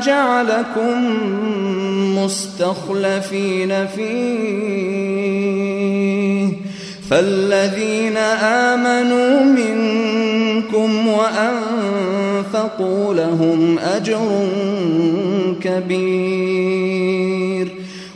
جعلكم مستخلفين فيه. فالذين آمنوا منكم وأنفقوا لهم أجر كبير.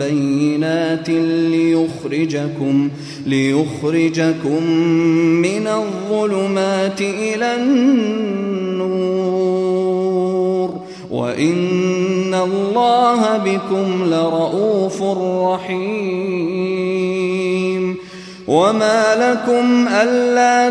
بينات ليخرجكم ليخرجكم من الظلمات إلى النور وإن الله بكم لرؤوف رحيم وما لكم ألا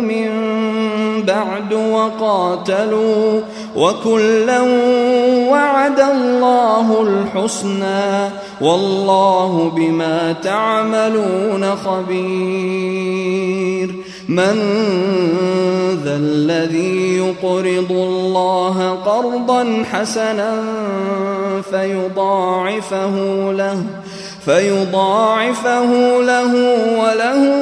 من بعد وقاتلوا وكلا وعد الله الحسنى والله بما تعملون خبير. من ذا الذي يقرض الله قرضا حسنا فيضاعفه له فيضاعفه له وله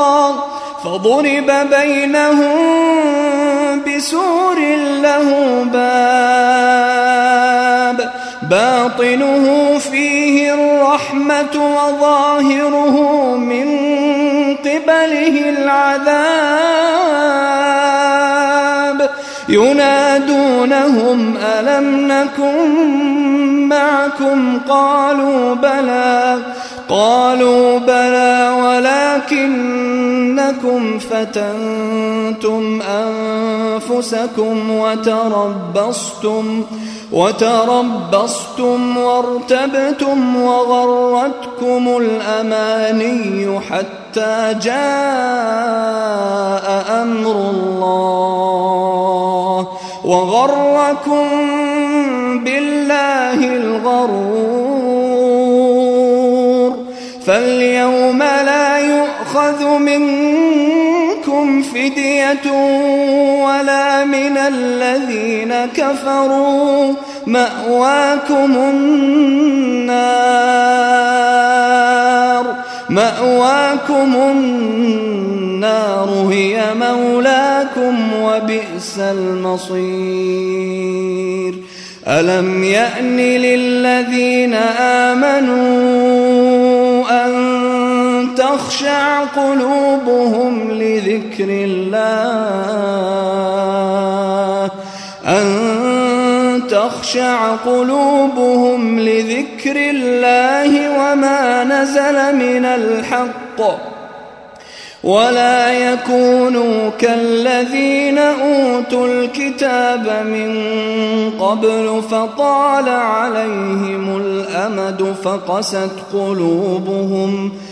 فضرب بينهم بسور له باب باطنه فيه الرحمة وظاهره من قبله العذاب. ينادونهم ألم نكن معكم؟ قالوا بلى. قالوا بلى ولكنكم فتنتم أنفسكم وتربصتم وتربصتم وارتبتم وغرتكم الأماني حتى جاء أمر الله وغركم بالله الغرور منكم فدية ولا من الذين كفروا مأواكم النار مأواكم النار هي مولاكم وبئس المصير. ألم يأن للذين آمنوا تخشع قلوبهم لذكر الله. أن تخشع قلوبهم لذكر الله وما نزل من الحق. ولا يكونوا كالذين أوتوا الكتاب من قبل فطال عليهم الأمد فقست قلوبهم.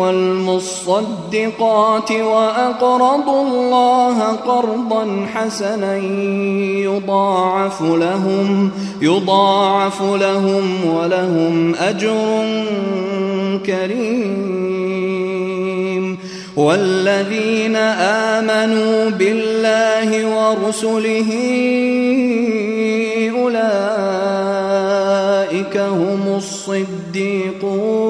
والمصدقات وأقرضوا الله قرضا حسنا يضاعف لهم يضاعف لهم ولهم أجر كريم. والذين آمنوا بالله ورسله أولئك هم الصديقون.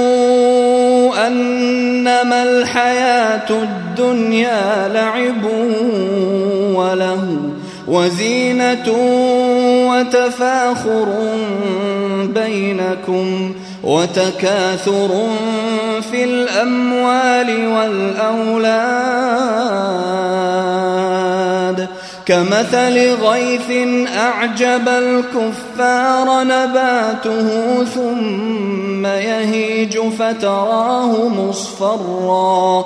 أنما الحياة الدنيا لعب وله وزينة وتفاخر بينكم وتكاثر في الأموال والأولاد كمثل غيث أعجب الكفار نباته ثم يهيج فتراه مصفرًا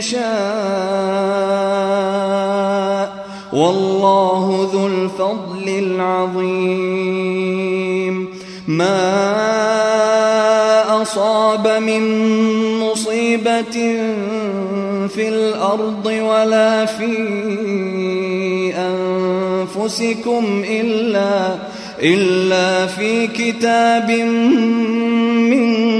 يشاء. والله ذو الفضل العظيم. ما أصاب من مصيبة في الأرض ولا في أنفسكم إلا إلا في كتاب من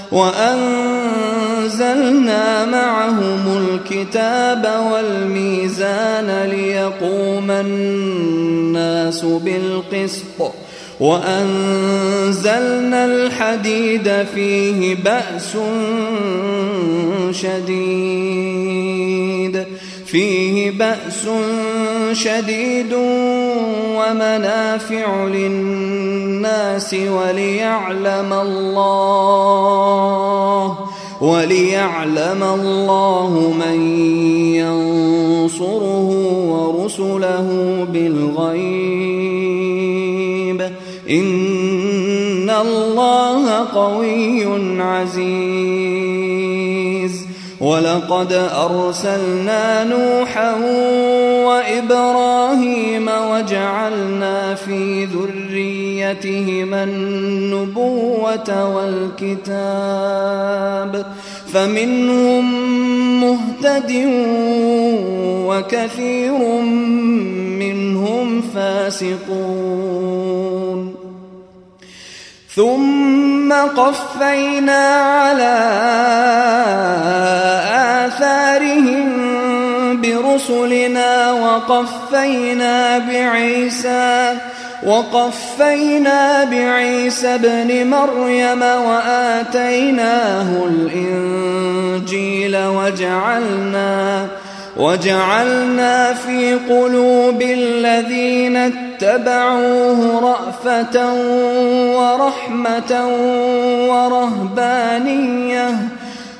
وأنزلنا معهم الكتاب والميزان ليقوم الناس بالقسط. وأنزلنا الحديد فيه بأس شديد. فيه بأس شديد ومنافع للناس وليعلم الله وليعلم الله من ينصره ورسله بالغيب. إن الله قوي عزيز. ولقد أرسلنا نوحا وإبراهيم وجعلنا في ذريتهما النبوة والكتاب فمنهم مهتد وكثير منهم فاسقون. ثم قفينا على آثارهم برسلنا وقفينا بعيسى وقفينا بعيسى ابن مريم وآتيناه الإنجيل وجعلنا وجعلنا في قلوب الذين اتبعوه رأفة ورحمة ورهبانية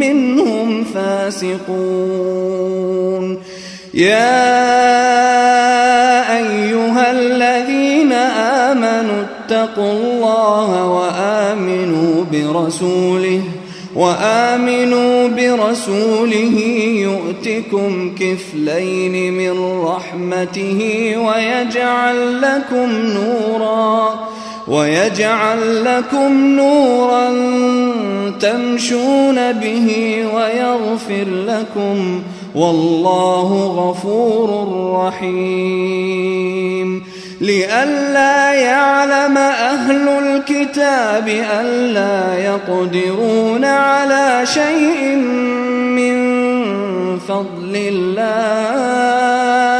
منهم فاسقون. يا أيها الذين آمنوا اتقوا الله وآمنوا برسوله وآمنوا برسوله يؤتكم كفلين من رحمته ويجعل لكم نورا. ويجعل لكم نورا تمشون به ويغفر لكم والله غفور رحيم. لئلا يعلم أهل الكتاب ألا يقدرون على شيء من فضل الله.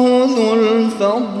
ذو الفضل العظيم